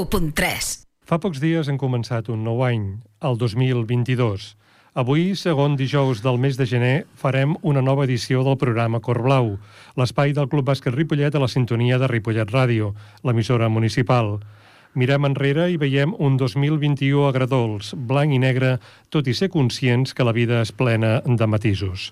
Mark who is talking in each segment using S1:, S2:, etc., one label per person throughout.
S1: 91.3.
S2: Fa pocs dies hem començat un nou any, el 2022. Avui, segon dijous del mes de gener, farem una nova edició del programa Cor Blau, l'espai del Club Bàsquet Ripollet a la sintonia de Ripollet Ràdio, l'emissora municipal. Mirem enrere i veiem un 2021 agradols, blanc i negre, tot i ser conscients que la vida és plena de matisos.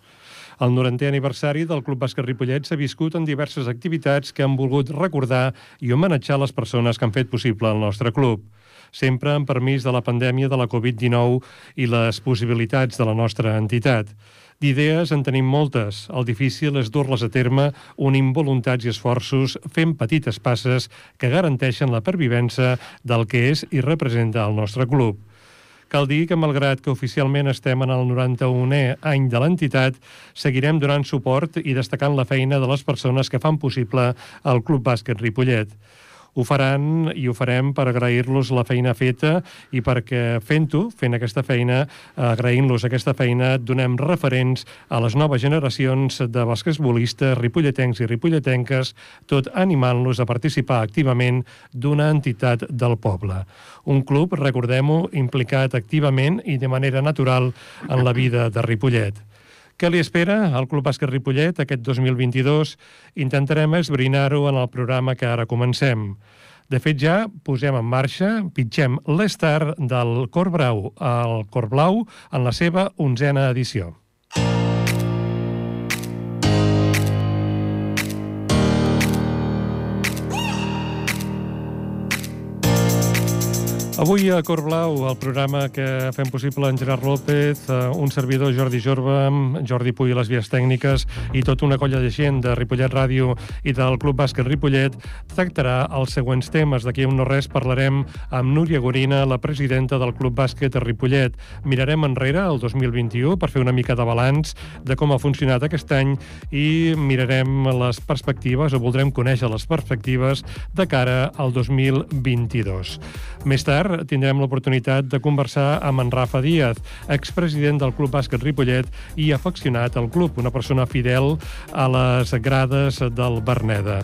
S2: El 90è aniversari del Club Bàsquet Ripollet s'ha viscut en diverses activitats que han volgut recordar i homenatjar les persones que han fet possible el nostre club sempre amb permís de la pandèmia de la Covid-19 i les possibilitats de la nostra entitat. D'idees en tenim moltes. El difícil és dur-les a terme unint voluntats i esforços fent petites passes que garanteixen la pervivència del que és i representa el nostre club. Cal dir que, malgrat que oficialment estem en el 91è any de l'entitat, seguirem donant suport i destacant la feina de les persones que fan possible el Club Bàsquet Ripollet ho faran i ho farem per agrair-los la feina feta i perquè fent-ho, fent aquesta feina, agraint-los aquesta feina, donem referents a les noves generacions de basquetbolistes, ripolletencs i ripolletenques, tot animant-los a participar activament d'una entitat del poble. Un club, recordem-ho, implicat activament i de manera natural en la vida de Ripollet. Què li espera al Club Bàsquet Ripollet aquest 2022? Intentarem esbrinar-ho en el programa que ara comencem. De fet, ja posem en marxa, pitgem l'estar del Cor Brau al Cor Blau en la seva onzena edició. Avui a Cor Blau, el programa que fem possible en Gerard López, eh, un servidor Jordi Jorba, Jordi Puy les vies tècniques i tota una colla de gent de Ripollet Ràdio i del Club Bàsquet Ripollet tractarà els següents temes. D'aquí un no res parlarem amb Núria Gorina, la presidenta del Club Bàsquet a Ripollet. Mirarem enrere el 2021 per fer una mica de balanç de com ha funcionat aquest any i mirarem les perspectives o voldrem conèixer les perspectives de cara al 2022. Més tard tard tindrem l'oportunitat de conversar amb en Rafa Díaz, expresident del Club Bàsquet Ripollet i afeccionat al club, una persona fidel a les grades del Berneda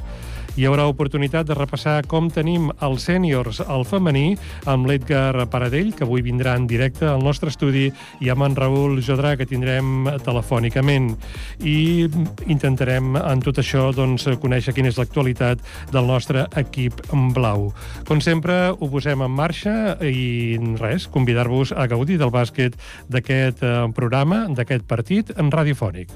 S2: hi haurà oportunitat de repassar com tenim els sèniors al femení amb l'Edgar Paradell, que avui vindrà en directe al nostre estudi, i amb en Raül Jodrà, que tindrem telefònicament. I intentarem en tot això doncs, conèixer quina és l'actualitat del nostre equip blau. Com sempre, ho posem en marxa i res, convidar-vos a gaudir del bàsquet d'aquest eh, programa, d'aquest partit en radiofònic.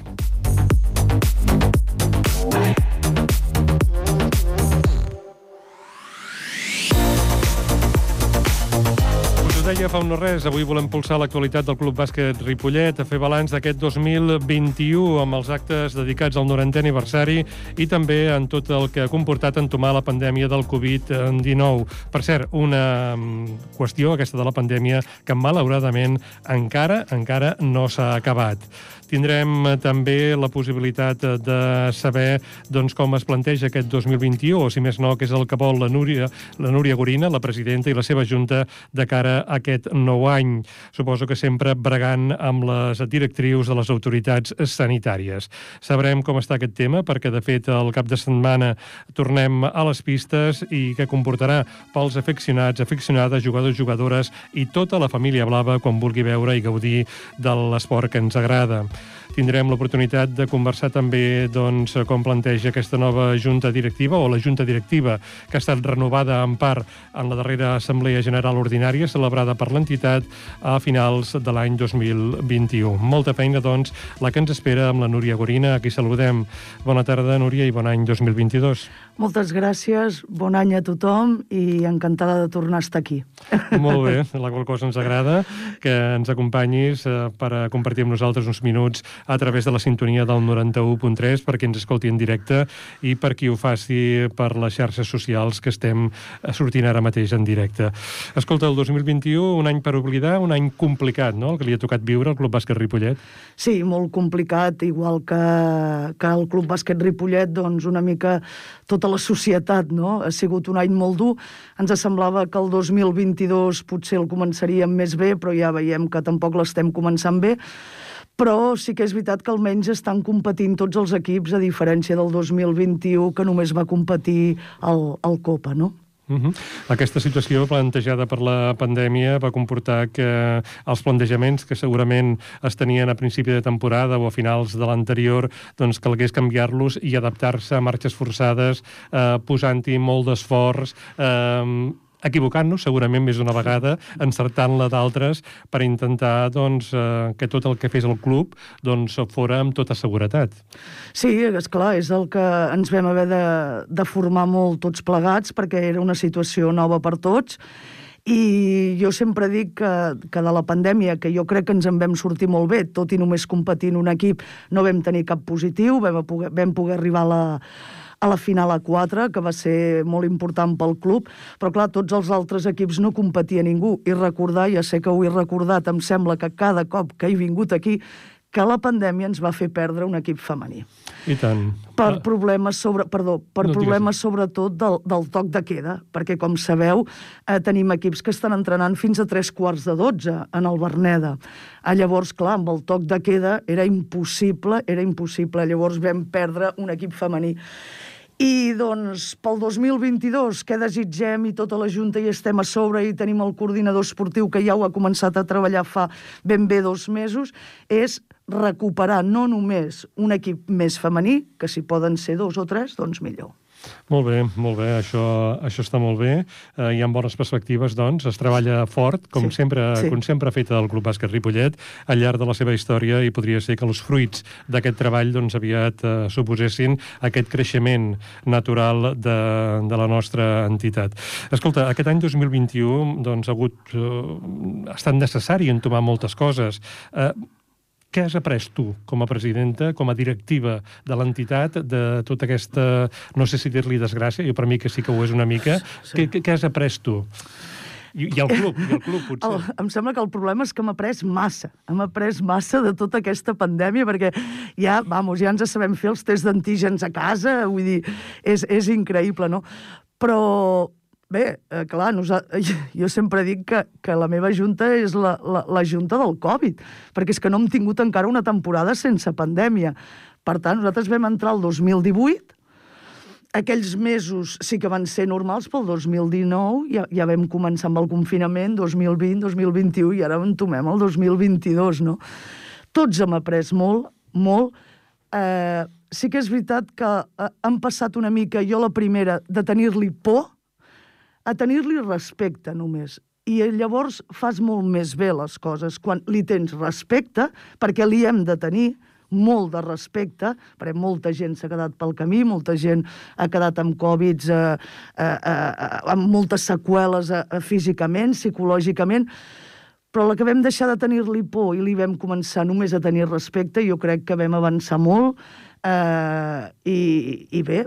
S2: Deia fa un no res, avui volem pulsar l'actualitat del Club Bàsquet Ripollet, a fer balanç d'aquest 2021 amb els actes dedicats al 90è aniversari i també en tot el que ha comportat entomar la pandèmia del Covid-19. Per cert, una mm, qüestió, aquesta de la pandèmia, que malauradament encara encara no s'ha acabat. Tindrem eh, també la possibilitat eh, de saber doncs, com es planteja aquest 2021, o si més no, que és el que vol la Núria, la Núria Gorina, la presidenta i la seva junta de cara a aquest nou any. Suposo que sempre bregant amb les directrius de les autoritats sanitàries. Sabrem com està aquest tema, perquè de fet el cap de setmana tornem a les pistes i que comportarà pels afeccionats, afeccionades, jugadors, jugadores i tota la família blava quan vulgui veure i gaudir de l'esport que ens agrada. Tindrem l'oportunitat de conversar també doncs, com planteja aquesta nova junta directiva o la junta directiva que ha estat renovada en part en la darrera Assemblea General Ordinària celebrada per l'entitat a finals de l'any 2021. Molta feina, doncs, la que ens espera amb la Núria Gorina, a qui saludem. Bona tarda, Núria, i bon any 2022.
S3: Moltes gràcies, bon any a tothom i encantada de tornar a estar aquí.
S2: Molt bé, la qual cosa ens agrada que ens acompanyis eh, per a compartir amb nosaltres uns minuts a través de la sintonia del 91.3 perquè ens escolti en directe i per qui ho faci per les xarxes socials que estem eh, sortint ara mateix en directe. Escolta, el 2021, un any per oblidar, un any complicat, no?, el que li ha tocat viure al Club Bàsquet Ripollet.
S3: Sí, molt complicat, igual que, que el Club Bàsquet Ripollet, doncs una mica tota tota la societat, no? Ha sigut un any molt dur. Ens semblava que el 2022 potser el començaríem més bé, però ja veiem que tampoc l'estem començant bé. Però sí que és veritat que almenys estan competint tots els equips, a diferència del 2021, que només va competir el, el Copa, no?
S2: Uh -huh. Aquesta situació plantejada per la pandèmia va comportar que els plantejaments que segurament es tenien a principi de temporada o a finals de l'anterior, doncs calgués canviar-los i adaptar-se a marxes forçades, eh, posant-hi molt d'esforç, eh, equivocant-nos segurament més d'una vegada, encertant-la d'altres per intentar doncs, eh, que tot el que fes el club doncs, fora amb tota seguretat.
S3: Sí, és clar, és el que ens vam haver de, de formar molt tots plegats perquè era una situació nova per tots i jo sempre dic que, que de la pandèmia, que jo crec que ens en vam sortir molt bé, tot i només competint un equip, no vam tenir cap positiu, vam poder, vam poder arribar a la, a la final a 4, que va ser molt important pel club, però clar, tots els altres equips no competia ningú. I recordar, ja sé que ho he recordat, em sembla que cada cop que he vingut aquí que la pandèmia ens va fer perdre un equip femení.
S2: I tant.
S3: Per ah. problemes sobre, perdó, per no, problemes sobretot del, del toc de queda, perquè com sabeu eh, tenim equips que estan entrenant fins a tres quarts de dotze en el Berneda. Ah, llavors, clar, amb el toc de queda era impossible, era impossible. Llavors vam perdre un equip femení. I doncs pel 2022 què desitgem i tota la Junta hi estem a sobre i tenim el coordinador esportiu que ja ho ha començat a treballar fa ben bé dos mesos, és recuperar no només un equip més femení, que si poden ser dos o tres, doncs millor.
S2: Molt bé, molt bé, això, això està molt bé. Eh, hi ha bones perspectives, doncs. Es treballa fort, com, sí, sempre, sí. com sempre ha fet el Club Bàsquet Ripollet, al llarg de la seva història, i podria ser que els fruits d'aquest treball doncs, aviat eh, suposessin aquest creixement natural de, de la nostra entitat. Escolta, aquest any 2021 doncs, ha, hagut, eh, ha estat necessari entomar moltes coses. Eh, què has après tu, com a presidenta, com a directiva de l'entitat, de tota aquesta, no sé si dir-li desgràcia, jo per mi que sí que ho és una mica, sí. què, què, has après tu? I, I el club, i el club, potser. El,
S3: em sembla que el problema és que hem après massa. Hem après massa de tota aquesta pandèmia, perquè ja, vamos, ja ens sabem fer els tests d'antígens a casa, vull dir, és, és increïble, no? Però, Bé, eh, clar, nosaltres, jo sempre dic que, que la meva junta és la, la, la junta del Covid, perquè és que no hem tingut encara una temporada sense pandèmia. Per tant, nosaltres vam entrar el 2018, aquells mesos sí que van ser normals, pel 2019 ja, ja vam començar amb el confinament, 2020, 2021, i ara entomem el 2022, no? Tots hem après molt, molt. Eh, sí que és veritat que eh, han passat una mica, jo la primera, de tenir-li por, a tenir-li respecte només. I llavors fas molt més bé les coses quan li tens respecte, perquè li hem de tenir molt de respecte, perquè molta gent s'ha quedat pel camí, molta gent ha quedat amb Covid, eh, eh, eh, amb moltes seqüeles eh, físicament, psicològicament, però la que vam deixar de tenir-li por i li vam començar només a tenir respecte, jo crec que vam avançar molt, Uh, i, I bé,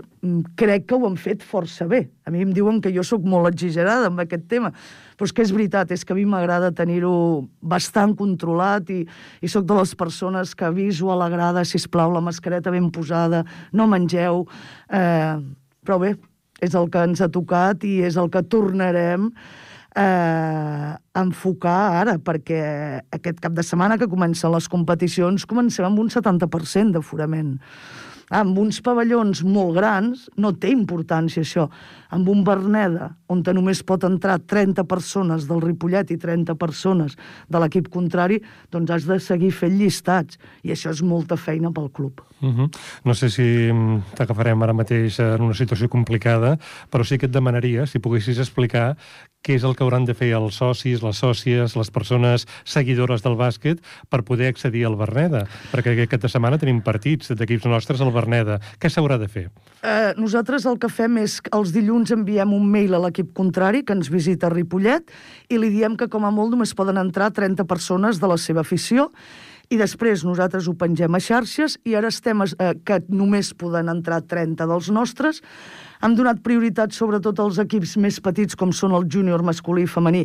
S3: crec que ho han fet força bé. A mi em diuen que jo sóc molt exagerada amb aquest tema, però és que és veritat, és que a mi m'agrada tenir-ho bastant controlat i, i sóc de les persones que aviso a la plau la mascareta ben posada, no mengeu... Uh, però bé, és el que ens ha tocat i és el que tornarem eh, enfocar ara, perquè aquest cap de setmana que comencen les competicions comencem amb un 70% d'aforament. Amb uns pavellons molt grans no té importància això. Amb un Berneda, on només pot entrar 30 persones del Ripollet i 30 persones de l'equip contrari, doncs has de seguir fent llistats. I això és molta feina pel club.
S2: Uh -huh. No sé si mm, t'agafarem ara mateix en una situació complicada, però sí que et demanaria si poguessis explicar què és el que hauran de fer els socis, les sòcies, les persones seguidores del bàsquet per poder accedir al Berneda? Perquè aquesta setmana tenim partits d'equips nostres al Berneda. Què s'haurà de fer?
S3: Eh, nosaltres el que fem és que els dilluns enviem un mail a l'equip contrari que ens visita a Ripollet i li diem que com a molt només poden entrar 30 persones de la seva afició i després nosaltres ho pengem a xarxes i ara estem eh, que només poden entrar 30 dels nostres hem donat prioritat sobretot als equips més petits, com són el júnior masculí i femení,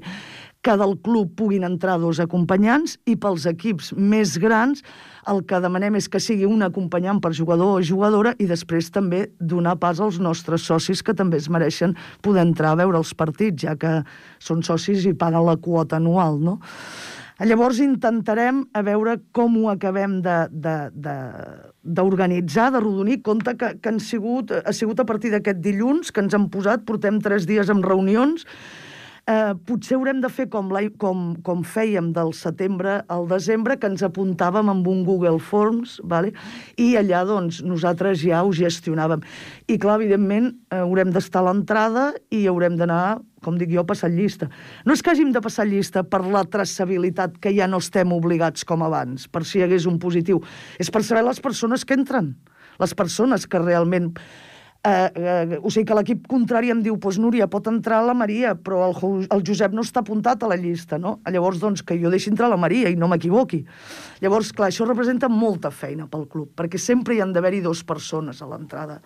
S3: que del club puguin entrar dos acompanyants, i pels equips més grans el que demanem és que sigui un acompanyant per jugador o jugadora i després també donar pas als nostres socis que també es mereixen poder entrar a veure els partits, ja que són socis i paguen la quota anual, no? Llavors intentarem a veure com ho acabem d'organitzar, de, de, rodonir, compte que, que han sigut, ha sigut a partir d'aquest dilluns que ens han posat, portem tres dies amb reunions, eh, potser haurem de fer com, com, com fèiem del setembre al desembre, que ens apuntàvem amb un Google Forms, vale? i allà doncs, nosaltres ja ho gestionàvem. I clar, evidentment, eh, haurem d'estar a l'entrada i haurem d'anar com dic jo, passar llista. No és que hàgim de passar llista per la traçabilitat, que ja no estem obligats com abans, per si hi hagués un positiu. És per saber les persones que entren, les persones que realment eh, eh, o sigui que l'equip contrari em diu pues, Núria, pot entrar la Maria, però el, el Josep no està apuntat a la llista, no? Llavors, doncs, que jo deixi entrar la Maria i no m'equivoqui. Llavors, clar, això representa molta feina pel club, perquè sempre hi han d'haver-hi dues persones a l'entrada.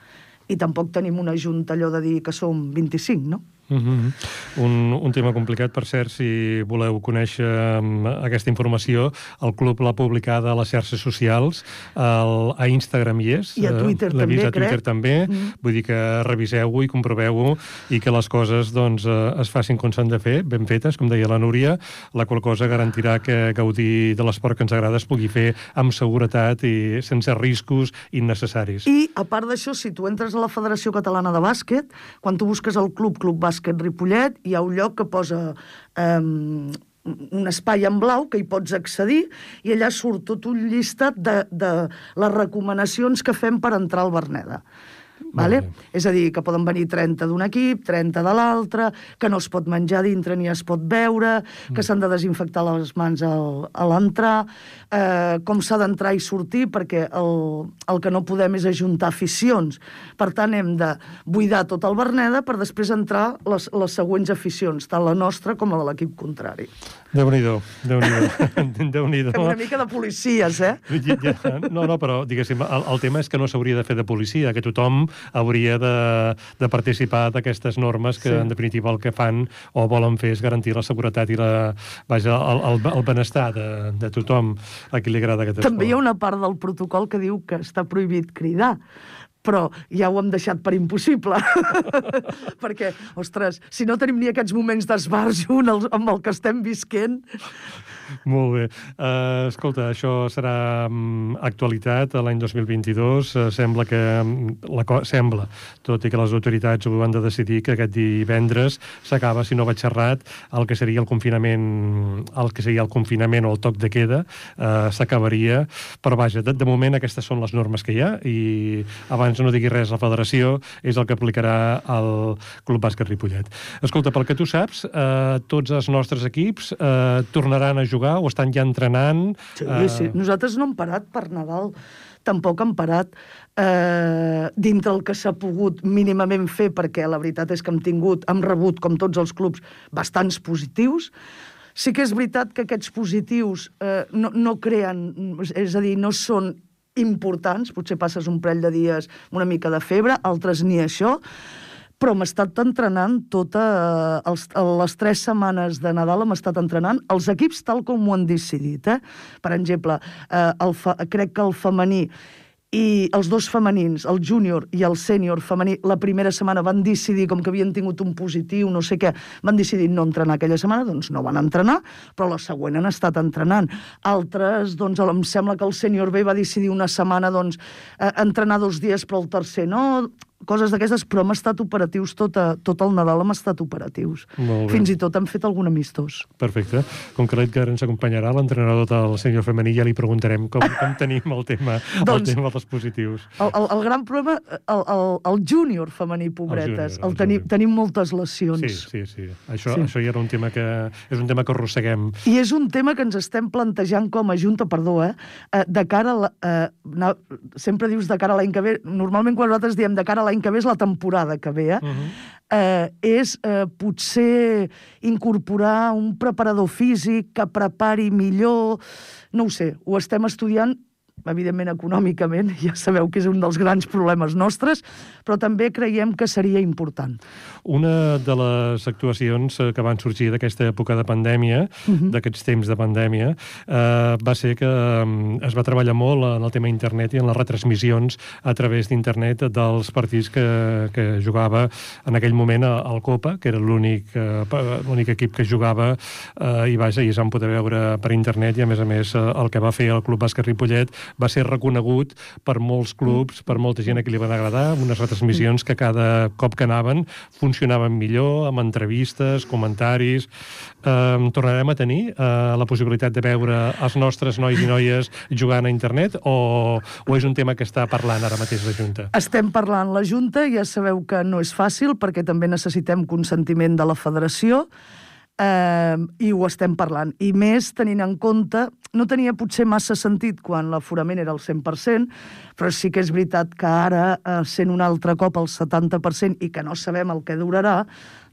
S3: I tampoc tenim una junta allò de dir que som 25, no?
S2: Uh -huh. un, un tema complicat, per cert, si voleu conèixer um, aquesta informació, el club l'ha publicada a les xarxes socials, el, a Instagram hi és.
S3: I a Twitter
S2: uh,
S3: també,
S2: a Twitter
S3: crec.
S2: també, uh -huh. vull dir que reviseu-ho i comproveu-ho i que les coses doncs, uh, es facin com s'han de fer, ben fetes, com deia la Núria, la qual cosa garantirà que gaudir de l'esport que ens agrada es pugui fer amb seguretat i sense riscos innecessaris.
S3: I, a part d'això, si tu entres a la Federació Catalana de Bàsquet, quan tu busques el club, Club Bàsquet Bàsquet Ripollet, hi ha un lloc que posa eh, un espai en blau que hi pots accedir i allà surt tot un llistat de, de les recomanacions que fem per entrar al Berneda. Vale? És a dir, que poden venir 30 d'un equip, 30 de l'altre, que no es pot menjar dintre ni es pot beure, que mm. s'han de desinfectar les mans al, a l'entrar, eh, com s'ha d'entrar i sortir, perquè el, el que no podem és ajuntar aficions. Per tant, hem de buidar tot el Berneda per després entrar les, les següents aficions, tant la nostra com la de l'equip contrari.
S2: Déu-n'hi-do, Déu-n'hi-do. Déu
S3: Fem una mica de policies, eh?
S2: No, no, però, diguéssim, el, el tema és que no s'hauria de fer de policia, que tothom hauria de, de participar d'aquestes normes que, sí. en definitiva, el que fan o volen fer és garantir la seguretat i la, vaja, el, el, el benestar de, de tothom a qui li agrada aquest
S3: esport. També hi ha una part del protocol que diu que està prohibit cridar però ja ho hem deixat per impossible. Perquè, ostres, si no tenim ni aquests moments d'esbarjo amb el que estem visquent...
S2: Molt bé. Uh, escolta, això serà um, actualitat l'any 2022. Uh, sembla que mm, la sembla, tot i que les autoritats ho han de decidir, que aquest divendres s'acaba, si no vaig xerrat, el que seria el confinament el que seria el confinament o el toc de queda uh, s'acabaria, però vaja, de, de moment aquestes són les normes que hi ha i abans no digui res la federació, és el que aplicarà el Club Bàsquet Ripollet. Escolta, pel que tu saps, eh, tots els nostres equips eh, tornaran a jugar o estan ja entrenant?
S3: Sí, eh... sí. Nosaltres no hem parat per Nadal tampoc han parat eh, dintre el que s'ha pogut mínimament fer, perquè la veritat és que hem tingut, hem rebut, com tots els clubs, bastants positius. Sí que és veritat que aquests positius eh, no, no creen, és a dir, no són importants, potser passes un parell de dies una mica de febre, altres ni això, però hem estat entrenant tota, eh, els, les tres setmanes de Nadal hem estat entrenant els equips tal com ho han decidit. Eh? Per exemple, eh, el fa, crec que el femení i els dos femenins, el júnior i el sènior femení, la primera setmana van decidir, com que havien tingut un positiu, no sé què, van decidir no entrenar aquella setmana, doncs no van entrenar, però la següent han estat entrenant. Altres, doncs, em sembla que el sènior B va decidir una setmana, doncs, eh, entrenar dos dies, però el tercer no coses d'aquestes, però hem estat operatius tot, a, tot el Nadal, hem estat operatius. Fins i tot hem fet algun amistós.
S2: Perfecte. Com que l'Edgar ens acompanyarà, l'entrenador del senyor femení, ja li preguntarem com, com tenim el tema, doncs, el tema dels positius.
S3: El, el, el gran problema, el, el, el júnior femení, pobretes, el, júnior, el, el tenim, tenim moltes lesions.
S2: Sí, sí, sí. Això, sí. això ja era un tema que, és un tema que arrosseguem.
S3: I és un tema que ens estem plantejant com a Junta, perdó, eh, eh de cara a la, eh, sempre dius de cara a l'any que ve, normalment quan nosaltres diem de cara a l'any que ve és la temporada que ve, eh? Uh -huh. eh és eh, potser incorporar un preparador físic que prepari millor... No ho sé, ho estem estudiant evidentment econòmicament, ja sabeu que és un dels grans problemes nostres, però també creiem que seria important.
S2: Una de les actuacions eh, que van sorgir d'aquesta època de pandèmia, uh -huh. d'aquests temps de pandèmia, eh, va ser que eh, es va treballar molt en el tema internet i en les retransmissions a través d'internet dels partits que, que jugava en aquell moment al Copa, que era l'únic eh, equip que jugava eh, i vaja, i es van poder veure per internet i a més a més eh, el que va fer el Club Bàsquet Ripollet va ser reconegut per molts clubs, per molta gent a qui li van agradar, unes retransmissions que cada cop que anaven funcionaven millor, amb entrevistes, comentaris... Eh, tornarem a tenir eh, la possibilitat de veure els nostres nois i noies jugant a internet o, o és un tema que està parlant ara mateix la Junta?
S3: Estem parlant la Junta, ja sabeu que no és fàcil perquè també necessitem consentiment de la federació, eh, i ho estem parlant. I més tenint en compte, no tenia potser massa sentit quan l'aforament era el 100%, però sí que és veritat que ara, eh, sent un altre cop el 70% i que no sabem el que durarà,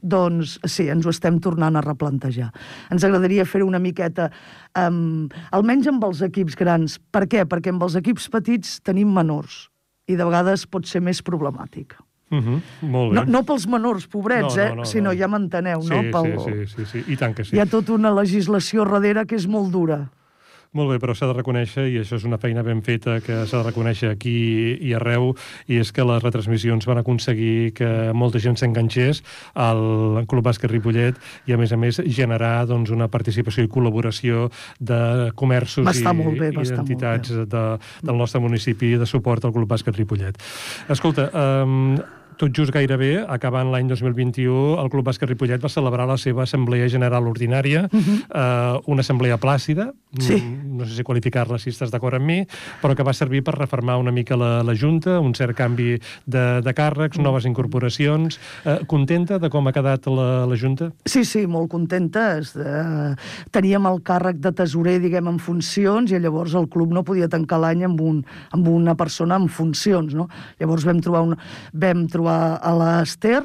S3: doncs sí, ens ho estem tornant a replantejar. Ens agradaria fer una miqueta, um, almenys amb els equips grans. Per què? Perquè amb els equips petits tenim menors i de vegades pot ser més problemàtic.
S2: Uh -huh. Molt bé.
S3: No, no pels menors, pobrets, no, no, no, eh? sinó, no. ja m'enteneu,
S2: sí,
S3: no?
S2: Pel... Sí, sí, sí, sí, i tant que sí.
S3: Hi ha tota una legislació darrere que és molt dura.
S2: Molt bé, però s'ha de reconèixer, i això és una feina ben feta que s'ha de reconèixer aquí i arreu, i és que les retransmissions van aconseguir que molta gent s'enganxés al Club Bàsquet Ripollet i, a més a més, generar doncs, una participació i col·laboració de comerços i,
S3: bé,
S2: i entitats de, del nostre municipi de suport al Club Bàsquet Ripollet. Escolta, um, tot just gairebé, acabant l'any 2021, el Club Bàsquet Ripollet va celebrar la seva Assemblea General Ordinària, uh -huh. eh, una assemblea plàcida,
S3: sí.
S2: no sé si qualificar-la si estàs d'acord amb mi, però que va servir per reformar una mica la, la Junta, un cert canvi de, de càrrecs, noves incorporacions. Eh, contenta de com ha quedat la, la Junta?
S3: Sí, sí, molt contenta. Eh, teníem el càrrec de tesorer, diguem, en funcions, i llavors el club no podia tancar l'any amb, un, amb una persona en funcions, no? Llavors vam trobar, una, vam trobar a l'Ester,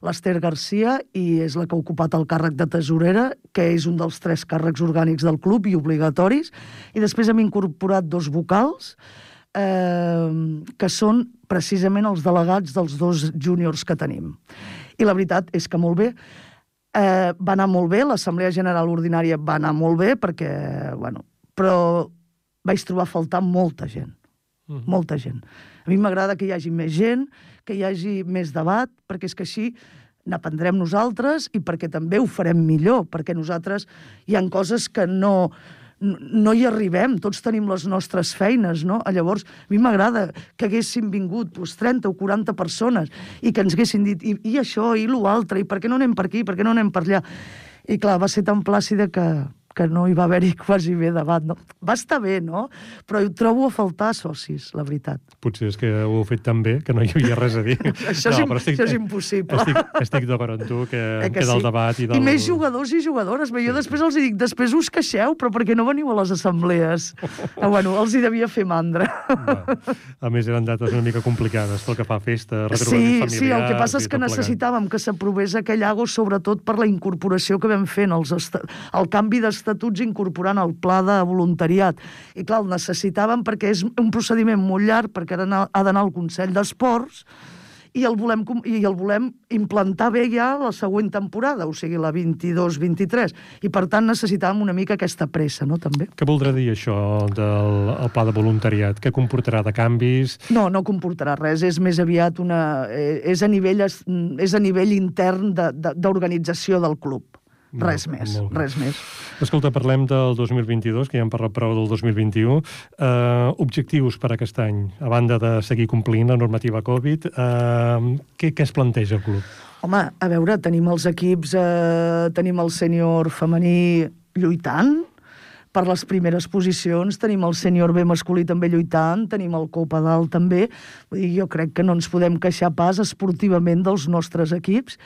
S3: l'Ester Garcia, i és la que ha ocupat el càrrec de tesorera, que és un dels tres càrrecs orgànics del club i obligatoris, i després hem incorporat dos vocals, eh, que són precisament els delegats dels dos júniors que tenim. I la veritat és que molt bé, eh, va anar molt bé, l'Assemblea General Ordinària va anar molt bé, perquè, bueno, però vaig trobar a faltar molta gent, uh -huh. molta gent. A mi m'agrada que hi hagi més gent, que hi hagi més debat, perquè és que així n'aprendrem nosaltres i perquè també ho farem millor, perquè nosaltres hi han coses que no, no hi arribem, tots tenim les nostres feines, no? Llavors, a mi m'agrada que haguessin vingut doncs, 30 o 40 persones i que ens haguessin dit i, i això, i l'altre, i per què no anem per aquí, per què no anem per allà? I clar, va ser tan plàcida que, que no hi va haver-hi quasi bé debat. No? Va estar bé, no? Però ho trobo a faltar socis, la veritat.
S2: Potser és que ho heu fet tan bé que no hi havia res a dir.
S3: això,
S2: no,
S3: és, estic, això és impossible.
S2: Estic, estic d'acord amb tu, que, eh que, que del sí. debat i del...
S3: I més jugadors i jugadores. Sí. Jo després els dic, després us queixeu, però perquè no veniu a les assemblees? ah, bueno, els hi devia fer mandra.
S2: Va. A més, eren dates una mica complicades pel que fa a festa,
S3: retrobament sí, Sí, el que passa és que necessitàvem que s'aprovés aquell ago, sobretot per la incorporació que vam fer en els el canvi de estatuts incorporant el pla de voluntariat. I clar, el necessitàvem perquè és un procediment molt llarg, perquè ha d'anar al Consell d'Esports, i el, volem, i el volem implantar bé ja la següent temporada, o sigui, la 22-23. I, per tant, necessitàvem una mica aquesta pressa, no?, també.
S2: Què voldrà dir això del el pla de voluntariat? Què comportarà de canvis?
S3: No, no comportarà res. És més aviat una... Eh, és a nivell, és a nivell intern d'organització de, de, del club. Res més, res més.
S2: Escolta, parlem del 2022, que ja hem parlat prou del 2021. Uh, eh, objectius per aquest any, a banda de seguir complint la normativa Covid, uh, què, què es planteja el club?
S3: Home, a veure, tenim els equips, uh, tenim el sènior femení lluitant, per les primeres posicions, tenim el sènior B masculí també lluitant, tenim el Copa dalt també, Vull dir, jo crec que no ens podem queixar pas esportivament dels nostres equips,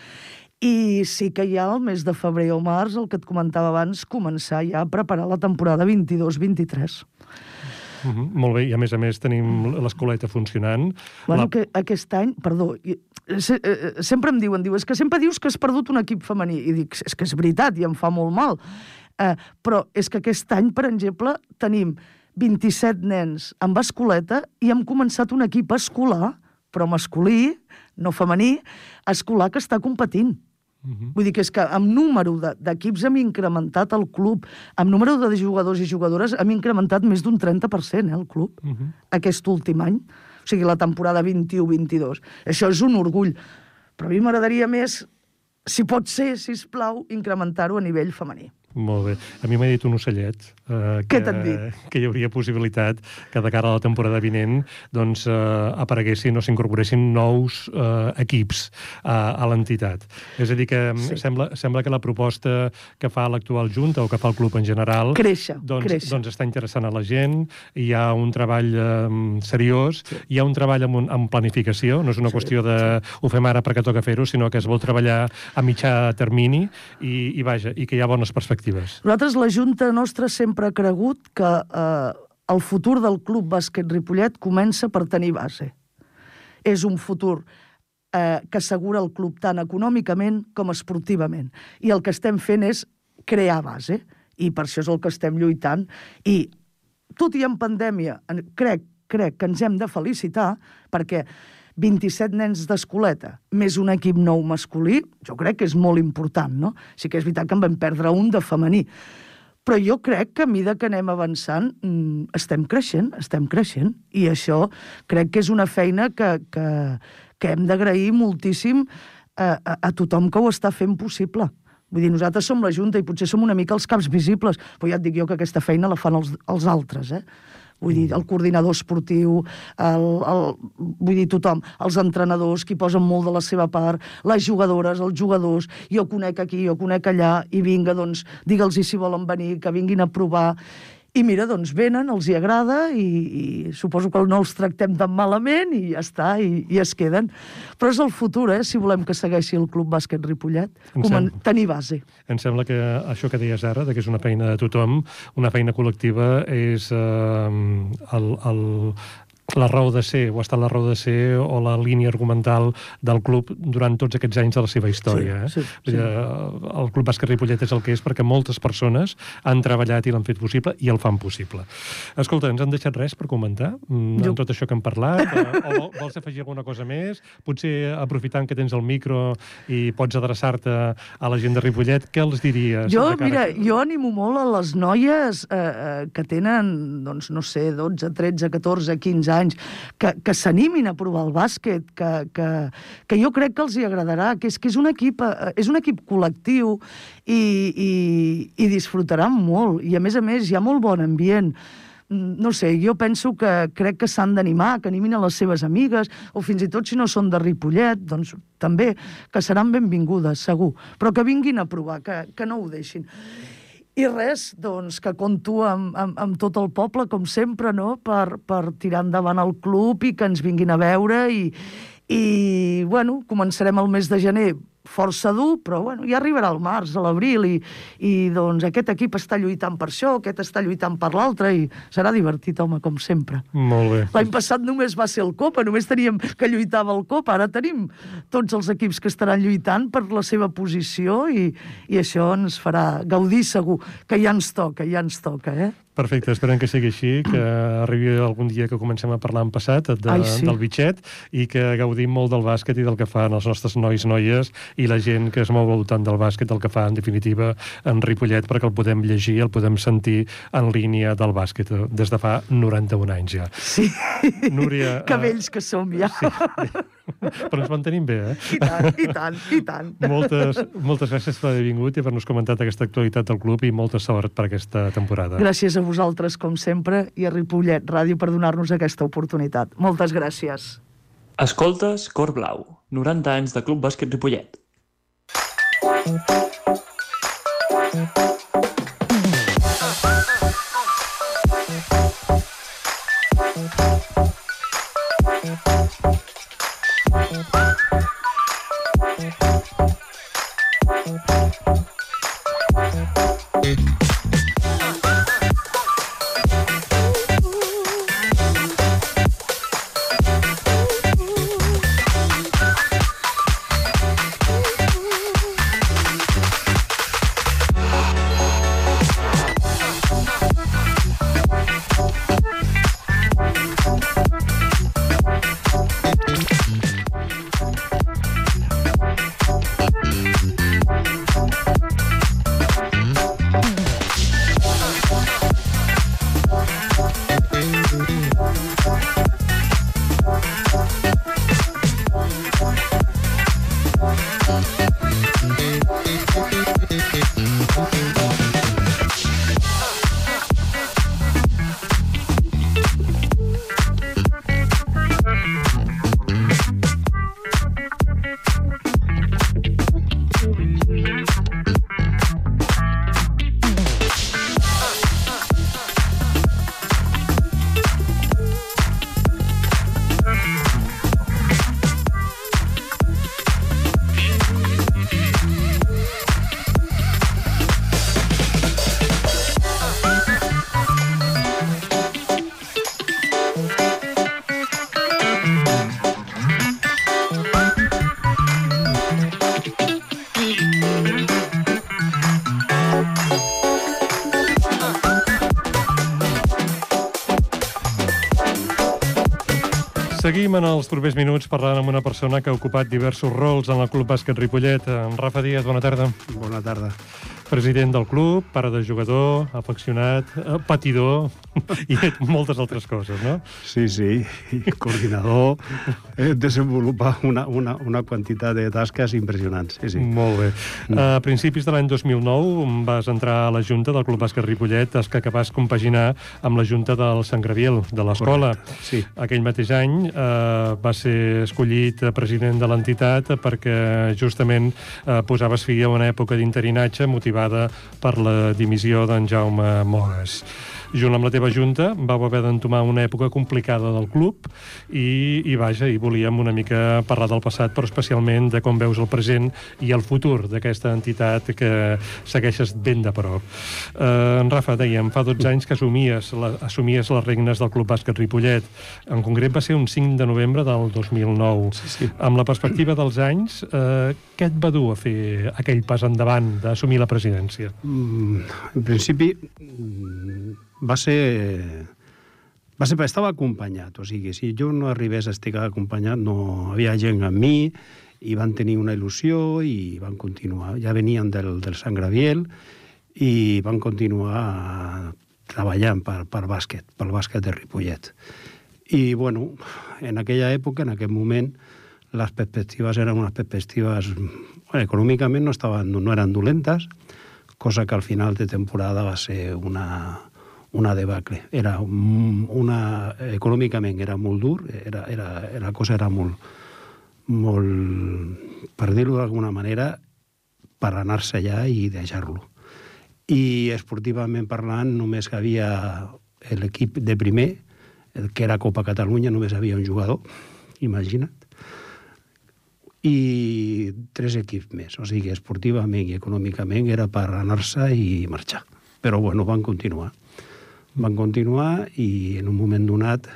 S3: i sí que ja al mes de febrer o març, el que et comentava abans, començar ja a preparar la temporada 22-23.
S2: Uh -huh, molt bé, i a més a més tenim l'escoleta funcionant.
S3: Bueno, la... que aquest any, perdó, se, eh, sempre em diuen, diu, és que sempre dius que has perdut un equip femení. I dic, és que és veritat, i em fa molt mal. Eh, però és que aquest any, per exemple, tenim 27 nens amb escoleta i hem començat un equip escolar, però masculí, no femení, escolar que està competint. Uh -huh. Vull dir que és que amb número d'equips hem incrementat el club, amb número de jugadors i jugadores hem incrementat més d'un 30% eh, el club, uh -huh. aquest últim any. O sigui, la temporada 21-22. Això és un orgull. Però a mi m'agradaria més, si pot ser, si plau, incrementar-ho a nivell femení.
S2: Molt bé. A mi m'ha dit un ocellet eh,
S3: que, dit?
S2: que hi hauria possibilitat que de cara a la temporada vinent doncs, eh, apareguessin o s'incorporessin nous eh, equips a, a l'entitat. És a dir, que sí. sembla, sembla que la proposta que fa l'actual Junta o que fa el club en general
S3: créixer,
S2: doncs,
S3: créixer.
S2: doncs està interessant a la gent, hi ha un treball eh, seriós, sí. hi ha un treball amb, un, amb planificació, no és una sí, qüestió de sí. ho fem ara perquè toca fer-ho, sinó que es vol treballar a mitjà termini i, i vaja, i que hi ha bones perspectives perspectives.
S3: Nosaltres, la Junta nostra, sempre ha cregut que eh, el futur del Club Bàsquet Ripollet comença per tenir base. És un futur eh, que assegura el club tant econòmicament com esportivament. I el que estem fent és crear base, i per això és el que estem lluitant. I, tot i en pandèmia, crec, crec que ens hem de felicitar, perquè 27 nens d'escoleta, més un equip nou masculí, jo crec que és molt important, no? Sí que és veritat que en vam perdre un de femení. Però jo crec que a mesura que anem avançant mm, estem creixent, estem creixent. I això crec que és una feina que, que, que hem d'agrair moltíssim a, a, a tothom que ho està fent possible. Vull dir, nosaltres som la Junta i potser som una mica els caps visibles, però ja et dic jo que aquesta feina la fan els, els altres, eh? Vull dir, el coordinador esportiu, el, el, vull dir, tothom, els entrenadors, qui posen molt de la seva part, les jugadores, els jugadors, jo conec aquí, jo conec allà, i vinga, doncs, digue'ls si volen venir, que vinguin a provar. I mira, doncs venen, els hi agrada i, i suposo que no els tractem tan malament i ja està, i, i es queden. Però és el futur, eh, si volem que segueixi el Club Bàsquet Ripollet, com en, tenir base.
S2: Em sembla que això que deies ara, que és una feina de tothom, una feina col·lectiva, és eh, el, el, la raó de ser, o ha estat la raó de ser, o la línia argumental del club durant tots aquests anys de la seva història.
S3: Sí,
S2: eh?
S3: sí, sí.
S2: El Club Bàsquet Ripollet és el que és perquè moltes persones han treballat i l'han fet possible i el fan possible. Escolta, ens han deixat res per comentar mm, jo... amb tot això que hem parlat? o vols afegir alguna cosa més? Potser aprofitant que tens el micro i pots adreçar-te a la gent de Ripollet, què els diries?
S3: Jo, mira, que... jo animo molt a les noies eh, eh, que tenen, doncs, no sé, 12, 13, 14, 15 anys, que, que s'animin a provar el bàsquet, que, que, que jo crec que els hi agradarà, que és que és un equip, eh, és un equip col·lectiu i, i, i disfrutaran molt. I a més a més hi ha molt bon ambient no sé, jo penso que crec que s'han d'animar, que animin a les seves amigues, o fins i tot si no són de Ripollet, doncs també, que seran benvingudes, segur, però que vinguin a provar, que, que no ho deixin. I res, doncs, que conto amb, amb, amb tot el poble, com sempre, no?, per, per tirar endavant el club i que ens vinguin a veure i, i bueno, començarem el mes de gener força dur, però bueno, ja arribarà el març, a l'abril, i, i doncs aquest equip està lluitant per això, aquest està lluitant per l'altre, i serà divertit, home, com sempre.
S2: Molt bé.
S3: L'any passat només va ser el Copa, només teníem que lluitava el Copa, ara tenim tots els equips que estaran lluitant per la seva posició, i, i això ens farà gaudir segur, que ja ens toca, ja ens toca, eh?
S2: Perfecte, esperem que sigui així, que arribi algun dia que comencem a parlar en passat de,
S3: Ai, sí.
S2: del bitxet i que gaudim molt del bàsquet i del que fan els nostres nois, noies i la gent que es mou al voltant del bàsquet, el que fa en definitiva en Ripollet, perquè el podem llegir, el podem sentir en línia del bàsquet des de fa 91 anys ja.
S3: Sí,
S2: Núria,
S3: que vells que som ja.
S2: Sí, però ens mantenim bé, eh?
S3: I tant, i tant, i tant.
S2: Moltes, moltes gràcies per haver vingut i haver-nos comentat aquesta actualitat del club i molta sort per aquesta temporada.
S3: Gràcies a vosaltres, com sempre, i a Ripollet Ràdio per donar-nos aquesta oportunitat. Moltes gràcies.
S1: Escoltes Cor Blau, 90 anys de Club Bàsquet Ripollet.
S2: En els propers minuts parlant amb una persona que ha ocupat diversos rols en el Club Bàsquet Ripollet. En Rafa Díaz, bona tarda.
S4: Bona tarda.
S2: President del club, pare de jugador, afeccionat, eh, patidor i moltes altres coses, no?
S4: Sí, sí, i coordinador, eh, desenvolupa una, una, una quantitat de tasques impressionants. Sí, sí.
S2: Molt bé. A principis de l'any 2009 vas entrar a la Junta del Club Bàsquet Ripollet, tasca que vas compaginar amb la Junta del Sant Graviel, de l'escola.
S4: Sí.
S2: Aquell mateix any eh, va ser escollit president de l'entitat perquè justament eh, posaves fi a una època d'interinatge motivada per la dimissió d'en Jaume Mogues. Junt amb la teva junta vau haver d'entomar una època complicada del club i, i vaja, i volíem una mica parlar del passat, però especialment de com veus el present i el futur d'aquesta entitat que segueixes ben de prop. Eh, en Rafa, dèiem, fa 12 anys que assumies, la, assumies les regnes del Club Bàsquet Ripollet. En concret va ser un 5 de novembre del 2009.
S4: Sí, sí.
S2: Amb la perspectiva dels anys, eh, què et va dur a fer aquell pas endavant d'assumir la presidència?
S4: Mm, en principi, va ser... Va ser, estava acompanyat, o sigui, si jo no arribés a estar acompanyat, no havia gent amb mi, i van tenir una il·lusió i van continuar. Ja venien del, del Sant Graviel i van continuar treballant per, per bàsquet, pel bàsquet de Ripollet. I, bueno, en aquella època, en aquell moment, les perspectives eren unes perspectives... Bueno, econòmicament no, estaven, no eren dolentes, cosa que al final de temporada va ser una, una debacle. Era un- una, econòmicament era molt dur, era, era, la cosa era molt, molt, per dir-ho d'alguna manera, per anar-se allà i deixar-lo. I esportivament parlant, només que havia l'equip de primer, el que era Copa Catalunya, només havia un jugador, imagina't, i tres equips més. O sigui, esportivament i econòmicament era per anar-se i marxar. Però, bueno, van continuar. Van continuar i en un moment donat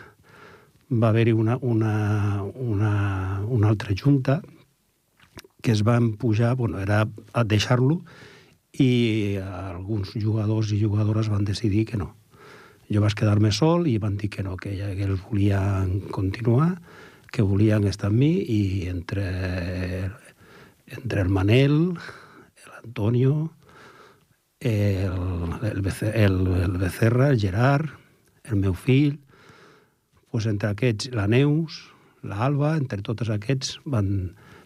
S4: va haver-hi una, una, una, una altra junta que es van pujar, bueno, era a deixar-lo i alguns jugadors i jugadores van decidir que no. Jo vaig quedar-me sol i van dir que no, que, ja, que ells volien continuar, que volien estar amb mi i entre, entre el Manel, l'Antonio, el, el, el, el Becerra, el Gerard, el meu fill, pues entre aquests, la Neus, l'Alba, entre tots aquests van,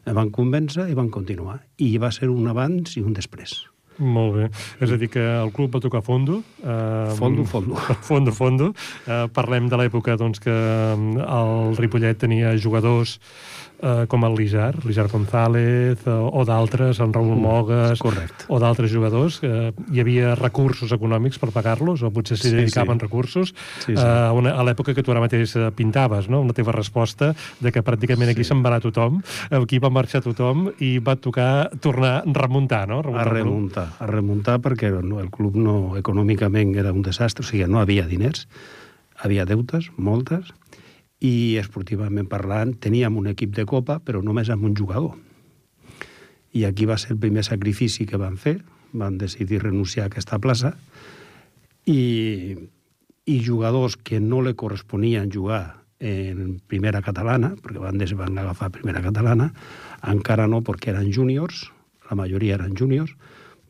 S4: em van convèncer i van continuar. I va ser un abans i un després.
S2: Molt bé. És a dir, que el club va tocar fondo. Eh,
S4: Fondo, fondo.
S2: Fondo, fondo. Eh, parlem de l'època doncs, que mm, el Ripollet tenia jugadors eh, com el Lijar, Lijar González, eh, o d'altres, en Raül Mogues,
S4: correcte.
S2: o d'altres jugadors. Eh, hi havia recursos econòmics per pagar-los, o potser s'hi
S4: Sí,
S2: dedicaven
S4: sí.
S2: recursos.
S4: Sí, sí.
S2: Eh, a una- a l'època que tu ara mateix eh, pintaves, no? la teva resposta de que pràcticament aquí se'n va anar tothom, aquí va marxar tothom i va tocar tornar, remuntar, no?
S4: a
S2: el club.
S4: remuntar, a remuntar perquè no, el club no, econòmicament era un desastre, o sigui, no havia diners, havia deutes, moltes, i esportivament parlant teníem un equip de copa, però només amb un jugador. I aquí va ser el primer sacrifici que van fer, van decidir renunciar a aquesta plaça, i, i jugadors que no li corresponien jugar en primera catalana, perquè van, van agafar primera catalana, encara no perquè eren júniors, la majoria eren júniors,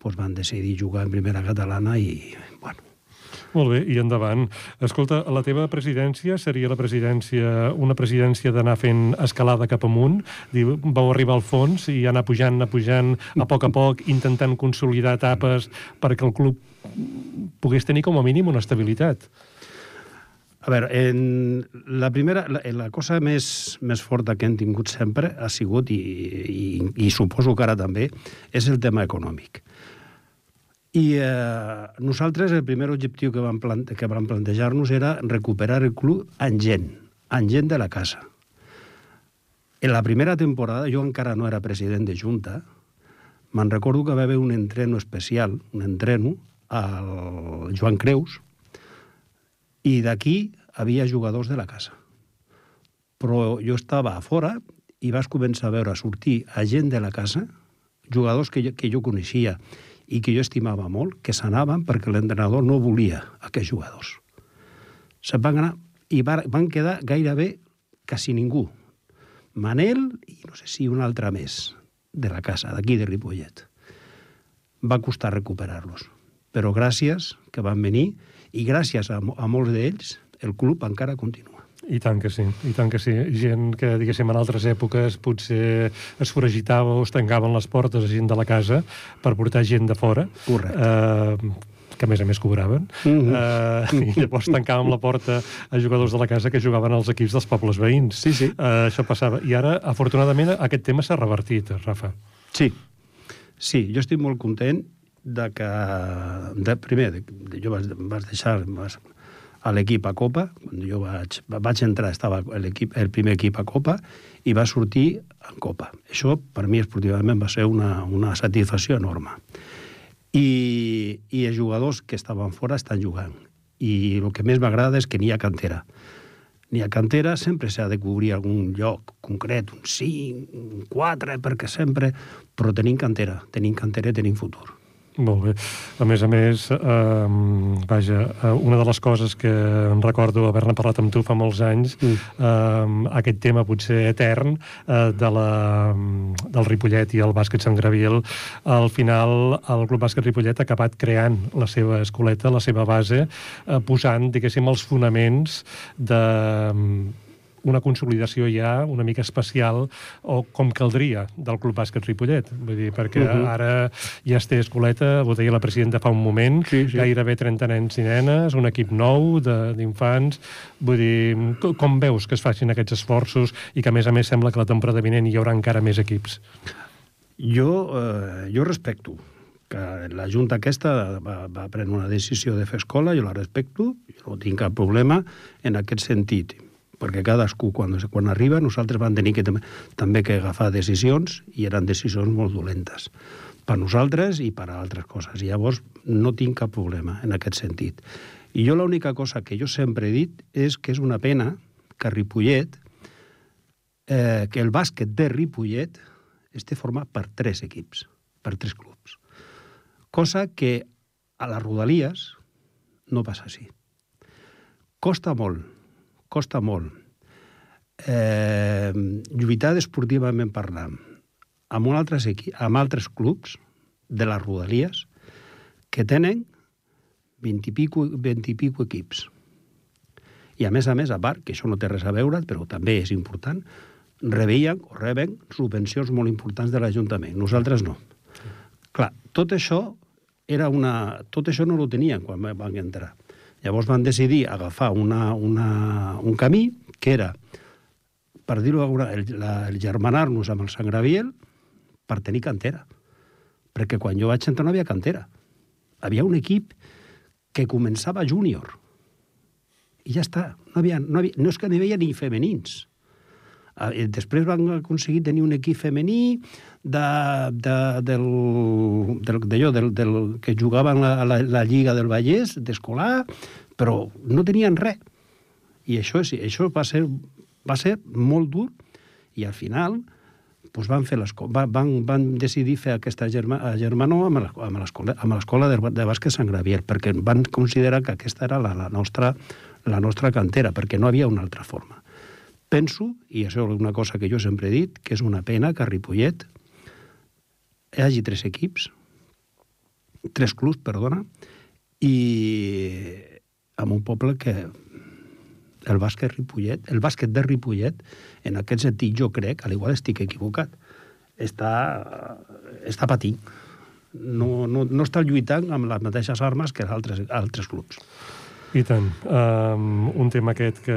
S4: doncs van decidir jugar en primera catalana i,
S2: Molt bé, i endavant. Escolta, la teva presidència seria la presidència, una presidència d'anar fent escalada cap amunt? Diu, vau arribar al fons i anar pujant, anar pujant a poc a poc, intentant consolidar etapes perquè el club pogués tenir com a mínim una estabilitat.
S4: A veure, en la primera, la, la cosa més, més forta que hem tingut sempre ha sigut, i, i, i suposo que ara també, és el tema econòmic. I eh, nosaltres el primer objectiu que vam, plante que vam plantejar-nos era recuperar el club amb gent, amb gent de la casa. En la primera temporada, jo encara no era president de Junta, me'n recordo que va haver un entreno especial, un entreno, al Joan Creus, i d'aquí havia jugadors de la casa. Però jo estava a fora i vas començar a veure sortir a gent de la casa, jugadors que jo, que jo coneixia i que jo estimava molt, que s'anaven perquè l'entrenador no volia aquests jugadors. Se'n van anar i va- van quedar gairebé quasi ningú. Manel i no sé si un altre més de la casa, d'aquí de Ripollet. Va costar recuperar-los. Però gràcies que van venir i gràcies a, a molts d'ells el club encara continua.
S2: I tant que sí, i tant que sí. Gent que, diguéssim, en altres èpoques potser es foragitava o es tancaven les portes a gent de la casa per portar gent de fora.
S4: Correcte.
S2: Eh, que a més a més cobraven,
S4: Mhm.
S2: eh, i llavors tancàvem la porta a jugadors de la casa que jugaven als equips dels pobles veïns.
S4: Sí, sí.
S2: Eh, això passava. I ara, afortunadament, aquest tema s'ha revertit, Rafa.
S4: Sí, sí, jo estic molt content de que, de, primer, de, de, jo vas, vas deixar vas, a l'equip a Copa, quan jo vaig, vaig entrar, estava l'equip, el primer equip a Copa, i va sortir en Copa. Això, per mi, esportivament, va ser una, una satisfacció enorme. I, I els jugadors que estaven fora estan jugant. I el que més m'agrada és que n'hi ha cantera. N'hi ha cantera, sempre s'ha de cobrir algun lloc concret, un 5, un 4, perquè sempre... Però tenim cantera, tenim cantera i tenim futur.
S2: Molt bé. A més a més, eh, vaja, una de les coses que em recordo haver-ne parlat amb tu fa molts anys,
S4: Mm.
S2: eh, aquest tema potser etern eh, de la, del Ripollet i el bàsquet Sant Graviel, al final el Club Bàsquet Ripollet ha acabat creant la seva escoleta, la seva base, eh, posant, diguéssim, els fonaments de una consolidació ja una mica especial o com caldria del Club Bàsquet Ripollet. Vull dir, perquè uh
S4: Mhm.
S2: -huh. ara ja es té escoleta, ho deia la presidenta fa un moment,
S4: Sí, sí.
S2: gairebé 30 nens i nenes, un equip nou de- d'infants. Vull dir, co- com veus que es facin aquests esforços i que, a més a més, sembla que la temporada vinent hi haurà encara més equips?
S4: Jo, eh, jo respecto que la Junta aquesta va, va prendre una decisió de fer escola, jo la respecto, jo no tinc cap problema en aquest sentit, perquè cadascú, quan, quan arriba, nosaltres vam tenir que, tam- també que agafar decisions, i eren decisions molt dolentes per nosaltres i per a altres coses. I llavors no tinc cap problema en aquest sentit. I jo l'única cosa que jo sempre he dit és que és una pena que Ripollet, eh, que el bàsquet de Ripollet esté format per tres equips, per tres clubs. Cosa que a les Rodalies no passa així. Costa molt, costa molt eh, lluitar esportivament parlant amb, un altres amb altres clubs de les Rodalies que tenen 20 i pico, 20 i pico equips. I a més a més, a part, que això no té res a veure, però també és important, rebeien o reben subvencions molt importants de l'Ajuntament. Nosaltres no. Clar, tot això era una... Tot això no ho tenien quan van entrar. Llavors van decidir agafar una, una, un camí que era, per dir-ho alguna el, la, el germanar-nos amb el Sant Graviel per tenir cantera. Perquè quan jo vaig entrar no havia cantera. Havia un equip que començava júnior. I ja està. No, havia, no, havia, no és que n'hi havia ni femenins. Ah, Després van aconseguir tenir un equip femení de, de, del, del, d'allò, del, del, que jugaven a la, la Lliga del Vallès, d'escolar, però no tenien res. I això, és, això va, ser, va ser molt dur i al final doncs van, fer va- van, van decidir fer aquesta germa, amb l'escola amb l'escola de, de bàsquet Sant Gravier, perquè van considerar que aquesta era la, la, nostra, la nostra cantera, perquè no havia una altra forma. Penso, i això és una cosa que jo sempre he dit, que és una pena que a Ripollet hi hagi tres equips, tres clubs, perdona, i amb un poble que el bàsquet Ripollet, el bàsquet de Ripollet, en aquest sentit jo crec, al igual estic equivocat, està, està patint. No, no, no està lluitant amb les mateixes armes que altres, altres clubs.
S2: I tant. Um, un tema aquest que,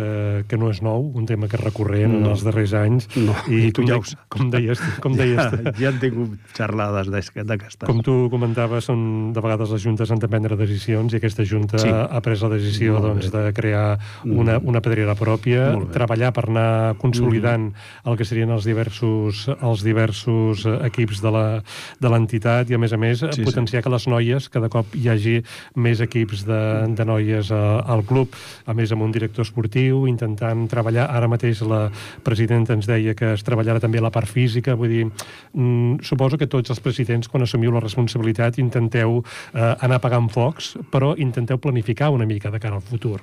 S2: que no és nou, un tema que és recurrent no. en els darrers anys.
S4: No,
S2: I
S4: i tu
S2: com,
S4: ja ho saps.
S2: com deies, com deies
S4: Ja, ja han tingut xerrades d'aquest- d'aquestes.
S2: Com tu comentaves, són, de vegades les juntes han de prendre decisions i aquesta junta
S4: Sí.
S2: ha pres la decisió
S4: Molt
S2: doncs,
S4: bé.
S2: de crear una, una pedrera pròpia, treballar per anar consolidant el que serien els diversos, els diversos equips de la- de l'entitat i, a més a més,
S4: Sí, sí.
S2: potenciar que les noies, cada cop hi hagi més equips de, de noies a, al club, a més amb un director esportiu, intentant treballar, ara mateix la presidenta ens deia que es treballarà també la part física, vull dir, mm, suposo que tots els presidents, quan assumiu la responsabilitat, intenteu eh, anar apagant focs, però intenteu planificar una mica de cara al futur.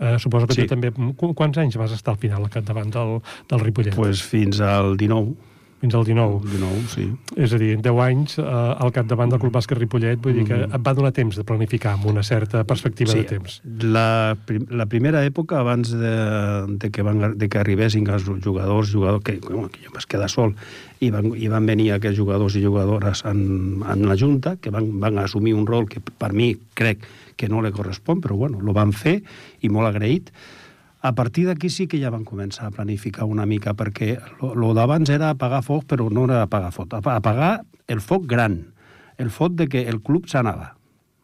S2: Eh, suposo que
S4: Sí.
S2: tu també... Qu quants anys vas estar al final al capdavant del, del Ripollet?
S4: pues fins al 19.
S2: Fins al 19.
S4: 19, sí.
S2: És a dir, 10 anys eh, al capdavant del Club Bàsquet Ripollet, vull dir que
S4: Mm-hmm.
S2: et va donar temps de planificar amb una certa perspectiva de temps.
S4: La, prim, la primera època, abans de, de, que, van, de que arribessin els jugadors, jugadors que, home, que jo vaig quedar sol, i van, i van venir aquests jugadors i jugadores en, en la Junta, que van, van assumir un rol que per mi crec que no li correspon, però bueno, lo van fer i molt agraït. A partir d'aquí sí que ja van començar a planificar una mica, perquè lo d'abans era apagar foc, però no era apagar foc, apa- apagar el foc gran, el foc de que el club s'anava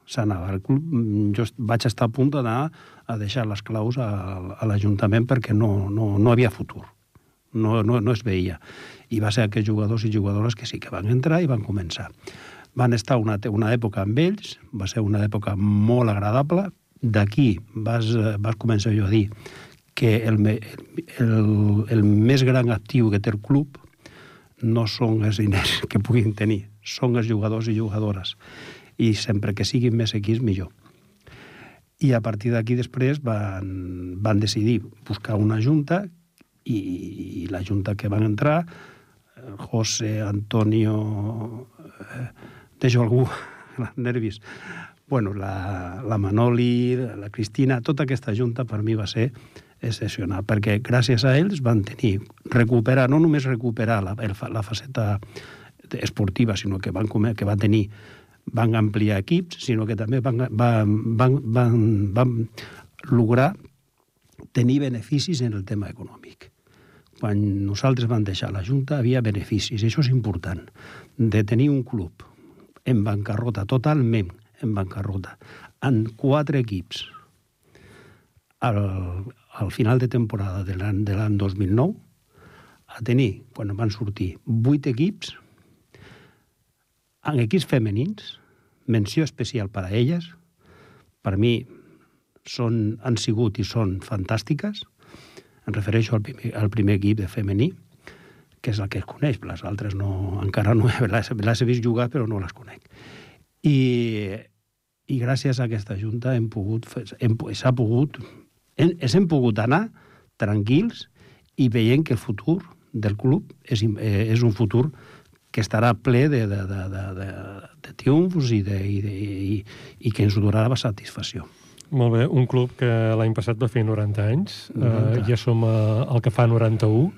S4: s'anava. El club, mm, jo vaig estar a punt d'anar a deixar les claus a, a l'Ajuntament perquè no, no, no havia futur. No, no, no es veia. I va ser aquests jugadors i jugadores que sí que van entrar i van començar. Van estar una, una època amb ells, va ser una època molt agradable. D'aquí vas, eh, vas començar jo a dir que el, el, el més gran actiu que té el club no són els diners que puguin tenir, són els jugadors i jugadores. I sempre que siguin més equips, millor. I a partir d'aquí després van, van decidir buscar una junta i, i la junta que van entrar, José, Antonio... Eh, deixo algú, nervis. Bueno, la, la Manoli, la Cristina, tota aquesta junta per mi va ser excepcional, perquè gràcies a ells van tenir, recuperar, no només recuperar la, el, la faceta esportiva, sinó que van, comer, que van tenir van ampliar equips, sinó que també van, van, van, van, van lograr tenir beneficis en el tema econòmic. Quan nosaltres vam deixar la Junta havia beneficis, això és important, de tenir un club en bancarrota, totalment en bancarrota, amb quatre equips al, al final de temporada de l'any de l'any 2009, a tenir, quan van sortir, vuit equips, en equips femenins, menció especial per a elles, per mi són, han sigut i són fantàstiques. Em refereixo al primer, al primer equip de femení, que és el que es coneix, les altres no, encara no les, les he vist jugar, però no les conec. I, i gràcies a aquesta junta hem pogut, s'ha pogut, hem, hem pogut anar tranquils i veient que el futur del club és, eh, és un futur que estarà ple de, de, de, de, de, de triomfs i, de, i, de, i, i que ens donarà satisfacció.
S2: Molt bé, un club que l'any passat va fer 90 anys,
S4: 90.
S2: Eh, ja som eh, al que fa 91.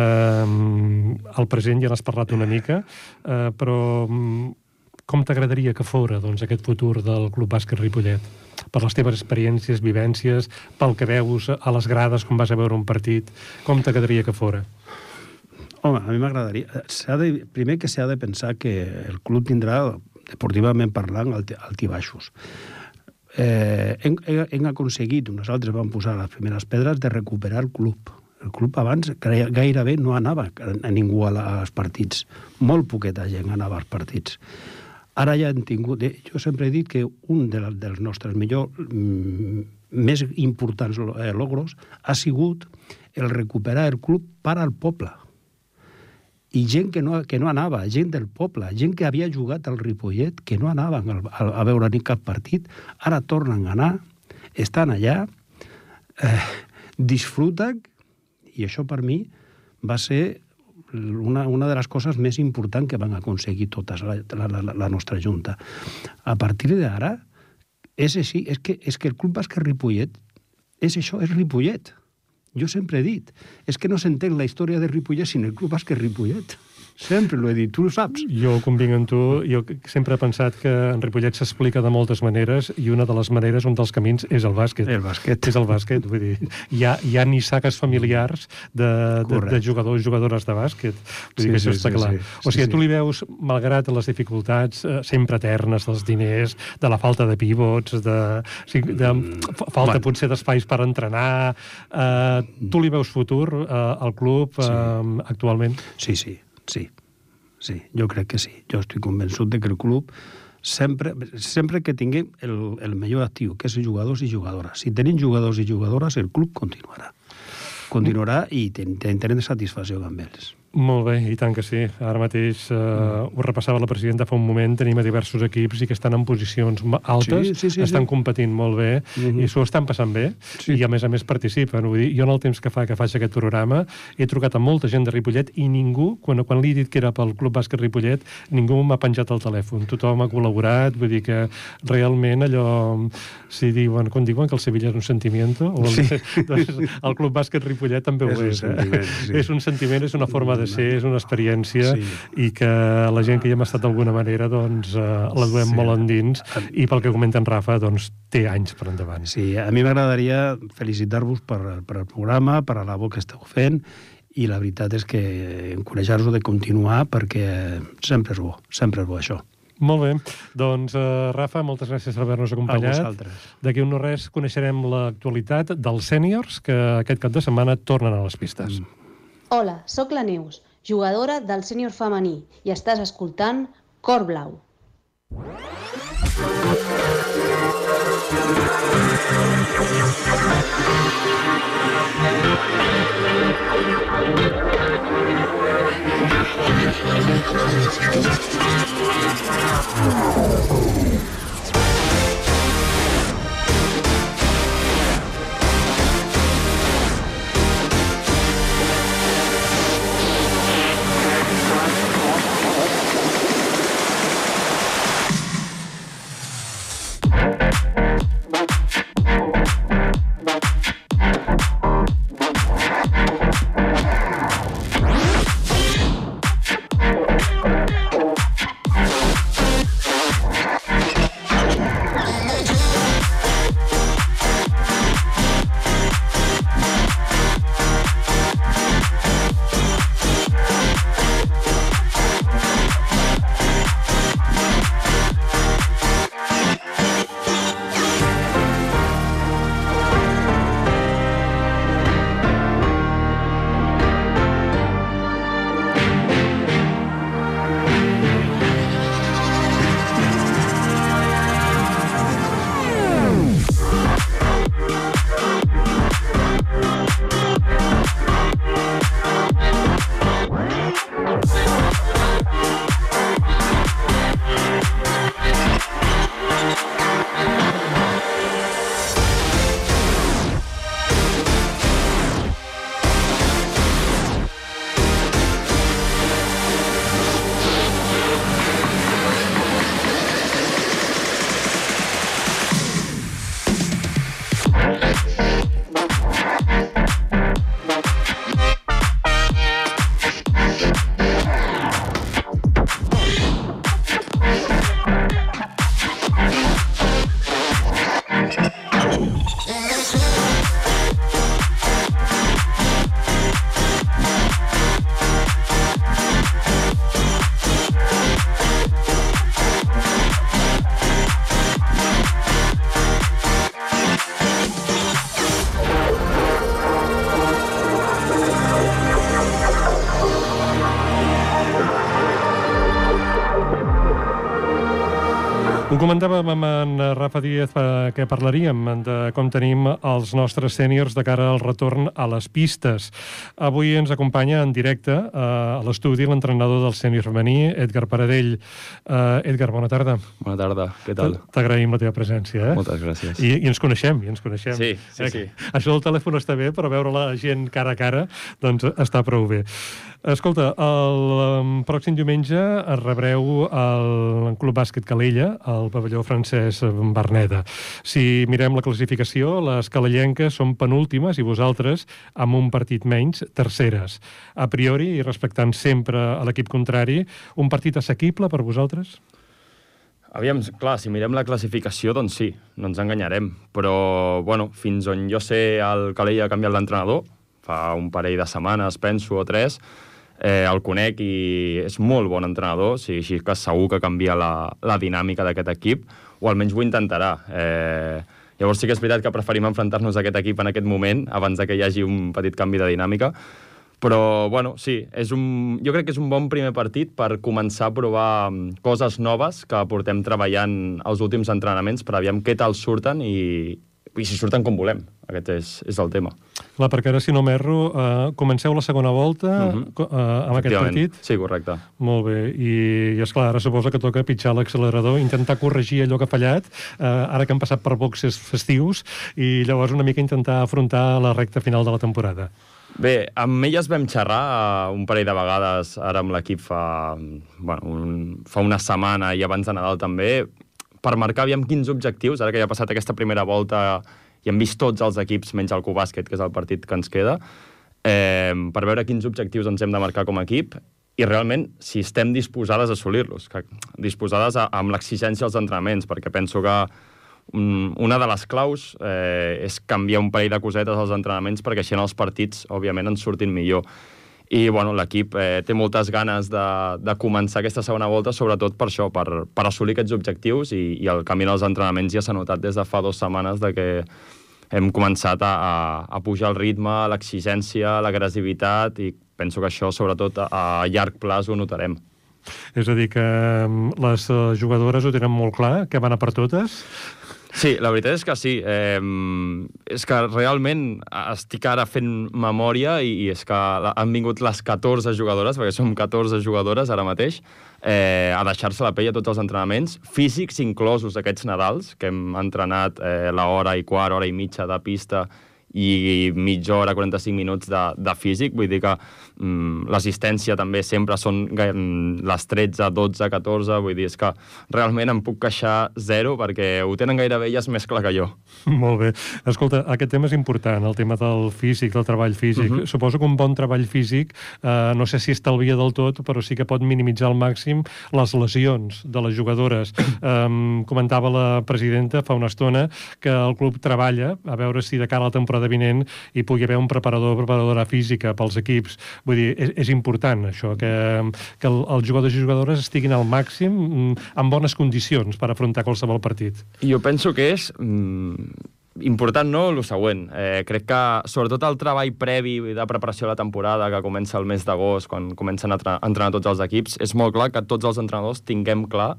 S2: Eh, el present ja n'has parlat una mica, eh, però mm, com t'agradaria que fora doncs, aquest futur del Club Bàsquet Ripollet? Per les teves experiències, vivències, pel que veus a les grades quan vas a veure un partit, com t'agradaria que fora?
S4: Home, a mi m'agradaria... s'ha De, primer que s'ha de pensar que el club tindrà, deportivament parlant, alti, altibaixos. Eh, hem, he- hem aconseguit, nosaltres vam posar les primeres pedres, de recuperar el club. El club abans gaire- gairebé no anava a, ningú als partits. Molt poqueta gent anava als partits. Ara ja hem tingut... eh, Jo sempre he dit que un de la, dels nostres millors, mm, més importants eh, logros ha sigut el recuperar el club per al poble. I gent que no, que no anava, gent del poble, gent que havia jugat al Ripollet, que no anaven al, a, a veure ni cap partit, ara tornen a anar, estan allà, eh, disfruten, i això per mi va ser una, una de les coses més importants que van aconseguir totes la, la, la, la nostra Junta. A partir d'ara, és així, és que, és que el Club Bàsquet Ripollet és això, és Ripollet. Jo sempre he dit, és que no s'entén la història de Ripollet sin el Club Bàsquet Ripollet. Sempre l'ho he dit, tu ho saps.
S2: Jo convinc amb tu, jo sempre he pensat que en Ripollet s'explica de moltes maneres i una de les maneres, un dels camins, és el bàsquet.
S4: El bàsquet.
S2: És el bàsquet, vull dir, hi ha, hi ha ni saques familiars de, de, de jugadors i jugadores de bàsquet. Vull dir
S4: Sí,
S2: que això
S4: sí,
S2: està
S4: sí,
S2: clar.
S4: sí.
S2: O sigui,
S4: Sí,
S2: tu
S4: sí.
S2: li veus, malgrat les dificultats eh, sempre eternes dels diners, de la falta de pivots, de, o sigui, de fa- falta
S4: bueno.
S2: potser d'espais per entrenar, eh, tu li veus futur eh, al club eh, actualment?
S4: Sí, sí, sí. Sí, jo crec que sí. Jo estic convençut de que el club sempre, sempre que tinguem el, el millor actiu, que és jugadors i jugadores. Si tenim jugadors i jugadores, el club continuarà. Continuarà i ten, ten, tenen satisfacció amb ells.
S2: Molt bé, i tant que sí. Ara mateix, eh,
S4: Mm.
S2: ho repassava la presidenta fa un moment, tenim a diversos equips i que estan en posicions altes,
S4: Sí, sí, sí,
S2: estan
S4: sí.
S2: competint molt bé
S4: Mhm.
S2: i s'ho estan passant bé
S4: Sí.
S2: i a més a més participen. Vull dir, jo en el temps que fa que faig aquest programa he trucat a molta gent de Ripollet i ningú, quan, quan li he dit que era pel Club Bàsquet Ripollet, ningú m'ha penjat el telèfon. Tothom ha col·laborat, vull dir que realment allò, si diuen, quan diuen que el Sevilla és un sentimiento, o el,
S4: Sí.
S2: doncs el Club Bàsquet Ripollet també ho
S4: És un
S2: és. eh?
S4: sentiment, sí.
S2: És un sentiment, és una forma de ser, és una experiència
S4: Sí.
S2: i que la gent que hi hem estat d'alguna manera doncs eh, la duem
S4: Sí.
S2: molt endins i pel que comenta en Rafa doncs té anys per endavant.
S4: Sí, a mi m'agradaria felicitar-vos per, per el programa, per la labor que esteu fent, i la veritat és que encoratjar-vos de continuar perquè sempre és bo, sempre és bo això.
S2: Molt bé, doncs eh, Rafa, moltes gràcies per haver-nos
S4: A
S2: acompanyat.
S4: vosaltres.
S2: D'aquí un no res coneixerem l'actualitat dels sèniors que aquest cap de setmana tornen a les pistes.
S4: Mm.
S5: Hola, sóc la Neus, jugadora del sènior femení i estàs escoltant Cor Blau.
S2: Ho comentàvem amb en Rafa Díaz eh, que parlaríem de com tenim els nostres sèniors de cara al retorn a les pistes. Avui ens acompanya en directe eh, a l'estudi l'entrenador del sènior femení, Edgar Paradell. Eh, Edgar, bona tarda.
S6: Bona tarda, què tal?
S2: T'agraïm la teva presència. Eh?
S6: Moltes gràcies.
S2: I, I ens coneixem, i ens coneixem.
S6: Sí, sí,
S2: Eh,
S6: sí.
S2: Això del telèfon està bé, però veure la gent cara a cara, doncs està prou bé. Escolta, el pròxim diumenge rebreu el Club Bàsquet Calella, pavelló francès Berneda. Si mirem la classificació, les calellenques són penúltimes i vosaltres, amb un partit menys, terceres. A priori, i respectant sempre a l'equip contrari, un partit assequible per vosaltres?
S6: Aviam, clar, si mirem la classificació, doncs sí, no ens enganyarem. Però, bueno, fins on jo sé, el Calella ha canviat l'entrenador, fa un parell de setmanes, penso, o tres, eh, el conec i és molt bon entrenador, o sigui, així que segur que canvia la, la dinàmica d'aquest equip, o almenys ho intentarà. Eh, llavors sí que és veritat que preferim enfrontar-nos a aquest equip en aquest moment, abans de que hi hagi un petit canvi de dinàmica, Però, bueno, sí, és un, jo crec que és un bon primer partit per començar a provar mm, coses noves que portem treballant els últims entrenaments per aviam què tal surten i, i si surten com volem. Aquest és, és el tema.
S2: Clar, perquè ara, si no m'erro, uh, comenceu la segona volta uh
S6: Mhm.
S2: -huh. uh, amb aquest partit.
S6: Sí, correcte.
S2: Molt bé, i, i esclar, ara suposa que toca pitjar l'accelerador, intentar corregir allò que ha fallat, eh, ara que han passat per boxes festius, i llavors una mica intentar afrontar la recta final de la temporada.
S6: Bé, amb elles vam xerrar eh, un parell de vegades, ara amb l'equip fa, bueno, un, fa una setmana i abans de Nadal també, per marcar aviam quins objectius, ara que ja ha passat aquesta primera volta i hem vist tots els equips, menys el Cubàsquet, que és el partit que ens queda, eh, per veure quins objectius ens hem de marcar com a equip i realment si estem disposades a assolir-los, disposades a, amb l'exigència dels entrenaments, perquè penso que mm, una de les claus eh, és canviar un parell de cosetes als entrenaments perquè així en els partits, òbviament, ens surtin millor. I bueno, l'equip eh, té moltes ganes de, de començar aquesta segona volta, sobretot per això, per, per assolir aquests objectius i, i el camí dels entrenaments ja s'ha notat des de fa dues setmanes de que hem començat a, a, a pujar el ritme, l'exigència, l'agressivitat i penso que això, sobretot, a, a llarg plaç ho notarem.
S2: És a dir, que mm, les eh, jugadores ho tenen molt clar, que van a per totes.
S6: Sí, la veritat és que sí. Eh, és que realment estic ara fent memòria i, i és que la- han vingut les 14 jugadores, perquè som 14 jugadores ara mateix, eh, a deixar-se la pell a tots els entrenaments, físics inclosos aquests Nadals, que hem entrenat eh, l'hora i quart, hora i mitja de pista i mitja hora, 45 minuts de, de físic, vull dir que l'assistència també sempre són mm, les 13, 12, 14, vull dir, és que realment em puc queixar zero perquè ho tenen gairebé elles més clar que jo.
S2: Molt bé. Escolta, aquest tema és important, el tema del físic, del treball físic. Uh -huh. Suposo que un bon treball físic, eh, no sé si estalvia del tot, però sí que pot minimitzar al màxim les lesions de les jugadores. Um, comentava la presidenta fa una estona que el club treballa a veure si de cara a la temporada vinent hi pugui haver un preparador o preparadora física pels equips. Vull dir, és, és important això, que, que el, els jugadors i jugadores estiguin al màxim mm, en bones condicions per afrontar qualsevol partit.
S6: Jo penso que és mm, important, no?, el següent. Eh, crec que, sobretot, el treball previ de preparació de la temporada, que comença el mes d'agost, quan comencen a tre- a entrenar tots els equips, és molt clar que tots els entrenadors tinguem clar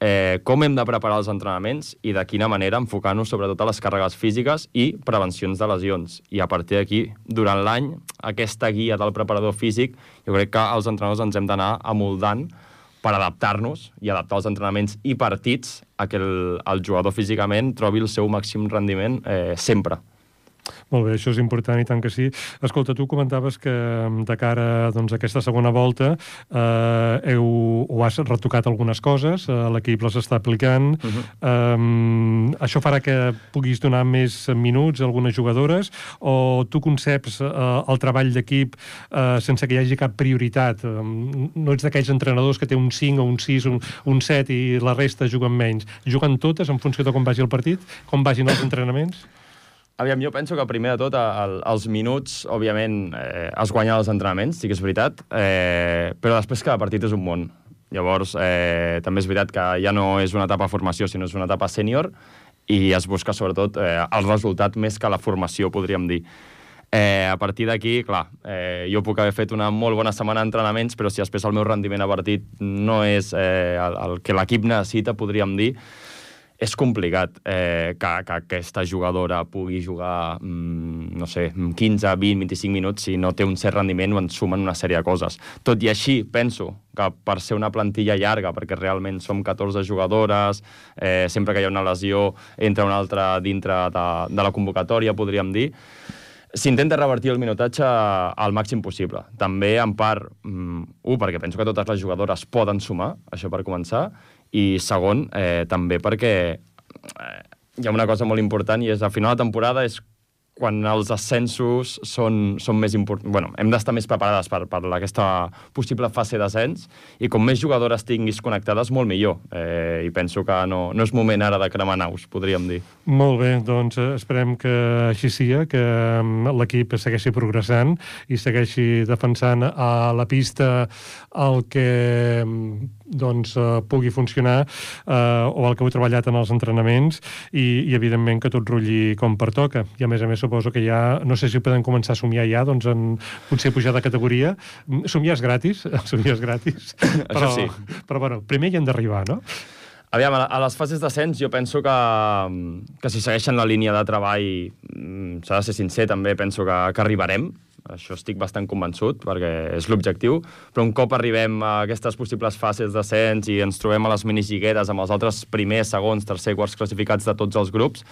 S6: eh, com hem de preparar els entrenaments i de quina manera enfocar-nos sobretot a les càrregues físiques i prevencions de lesions. I a partir d'aquí, durant l'any, aquesta guia del preparador físic, jo crec que els entrenadors ens hem d'anar amoldant per adaptar-nos i adaptar els entrenaments i partits a que el, el jugador físicament trobi el seu màxim rendiment eh, sempre.
S2: Molt bé, això és important i tant que sí. Escolta, tu comentaves que mm, de cara doncs, a aquesta segona volta eh, heu, o has retocat algunes coses, eh, l'equip les està aplicant. Uh -huh. eh, això farà que puguis donar més minuts a algunes jugadores o tu conceps eh, el treball d'equip eh, sense que hi hagi cap prioritat? Eh, no ets d'aquells entrenadors que té un 5 o un 6, un, un 7 i la resta juguen menys. Juguen totes en funció de com vagi el partit, com vagin els entrenaments?
S6: Aviam, jo penso que primer de tot el, els minuts, òbviament, eh, es guanyen als entrenaments, sí que és veritat, eh, però després cada partit és un món. Llavors, eh, també és veritat que ja no és una etapa formació, sinó és una etapa sènior i es busca sobretot eh, el resultat més que la formació, podríem dir. Eh, a partir d'aquí, clar, eh, jo puc haver fet una molt bona setmana d'entrenaments, però si després el meu rendiment a partit no és eh, el, el que l'equip necessita, podríem dir, és complicat eh, que, que aquesta jugadora pugui jugar, mm, no sé, 15, 20, 25 minuts si no té un cert rendiment o en sumen una sèrie de coses. Tot i així, penso que per ser una plantilla llarga, perquè realment som 14 jugadores, eh, sempre que hi ha una lesió entra una altra dintre de, de la convocatòria, podríem dir, s'intenta revertir el minutatge al màxim possible. També, en part, mm, un, perquè penso que totes les jugadores poden sumar, això per començar, i segon, eh, també perquè eh, hi ha una cosa molt important i és a final de temporada és quan els ascensos són, són més importants... Bueno, hem d'estar més preparades per, per aquesta possible fase d'ascens i com més jugadores tinguis connectades, molt millor. Eh, I penso que no, no és moment ara de cremar naus, podríem dir.
S2: Molt bé, doncs eh, esperem que així sia, que mm, l'equip segueixi progressant i segueixi defensant a la pista el que mm, doncs, uh, pugui funcionar uh, o el que heu treballat en els entrenaments i, i evidentment que tot rutlli com pertoca. I a més a més suposo que ja, no sé si podem començar a somiar ja, doncs en potser pujar de categoria. Somiar és gratis, somiar és gratis. però,
S6: sí.
S2: Però bueno, primer hi hem d'arribar, no?
S6: Aviam, a les fases d'ascens jo penso que, que si segueixen la línia de treball, mm, s'ha de ser sincer, també penso que, que arribarem. Això estic bastant convençut, perquè és l'objectiu. Però un cop arribem a aquestes possibles fases d'ascens i ens trobem a les minigigueres amb els altres primers, segons, tercer, quarts classificats de tots els grups,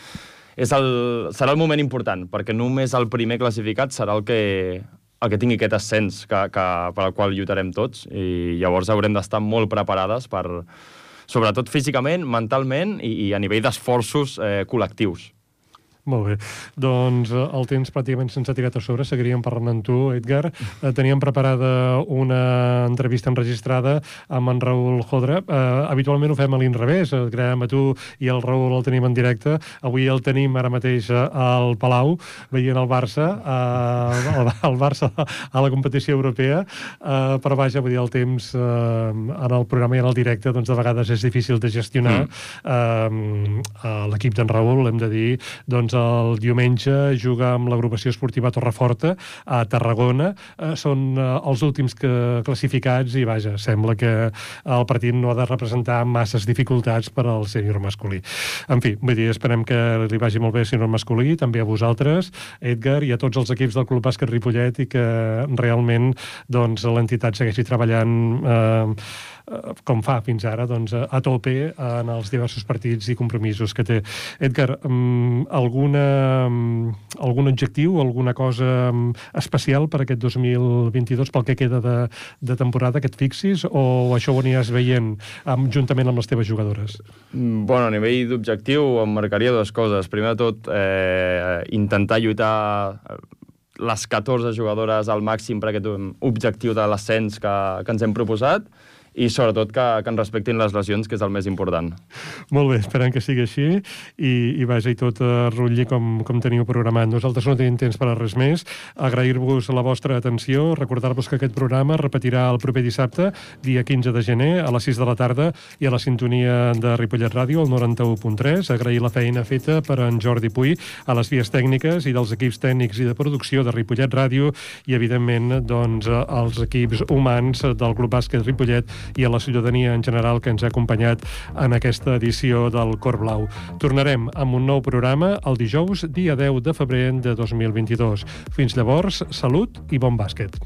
S6: és el, serà el moment important, perquè només el primer classificat serà el que, el que tingui aquest ascens que, que, per al qual lluitarem tots i llavors haurem d'estar molt preparades per, sobretot físicament, mentalment i, i a nivell d'esforços eh, col·lectius.
S2: Molt bé. Doncs eh, el temps pràcticament se'ns ha tirat a sobre. Seguiríem parlant amb tu, Edgar. Eh, teníem preparada una entrevista enregistrada amb en Raül Jodra. Eh, habitualment ho fem a l'inrevés. Et creem a tu i el Raül el tenim en directe. Avui el tenim ara mateix al Palau, veient el Barça, eh, el, el Barça a la competició europea. Eh, però vaja, vull dir, el temps eh, en el programa i en el directe doncs de vegades és difícil de gestionar. Mm. Eh, L'equip d'en Raül, hem de dir, doncs el diumenge juga amb l'agrupació esportiva Torreforta a Tarragona. Eh, són eh, els últims que, classificats i, vaja, sembla que el partit no ha de representar masses dificultats per al sènior masculí. En fi, vull dir, esperem que li vagi molt bé al sènior masculí, també a vosaltres, Edgar, i a tots els equips del Club Bàsquet Ripollet i que realment doncs, l'entitat segueixi treballant eh, com fa fins ara, doncs, a tope en els diversos partits i compromisos que té. Edgar, um, alguna, um, algun objectiu, alguna cosa um, especial per aquest 2022, pel que queda de, de temporada, que et fixis, o això ho aniràs veient um, juntament amb les teves jugadores?
S6: Mm, bueno, a nivell d'objectiu em marcaria dues coses. Primer de tot, eh, intentar lluitar les 14 jugadores al màxim per aquest objectiu de l'ascens que, que ens hem proposat, i sobretot que, que ens respectin les lesions, que és el més important.
S2: Molt bé, esperem que sigui així i, i vaja, i tot uh, rutlli com, com teniu programat. Nosaltres no tenim temps per a res més. Agrair-vos la vostra atenció, recordar-vos que aquest programa repetirà el proper dissabte, dia 15 de gener, a les 6 de la tarda i a la sintonia de Ripollet Ràdio, el 91.3. Agrair la feina feta per en Jordi Puy a les vies tècniques i dels equips tècnics i de producció de Ripollet Ràdio i, evidentment, doncs, als equips humans del Club Bàsquet Ripollet i a la ciutadania en general que ens ha acompanyat en aquesta edició del Cor Blau. Tornarem amb un nou programa el dijous, dia 10 de febrer de 2022. Fins llavors, salut i bon bàsquet.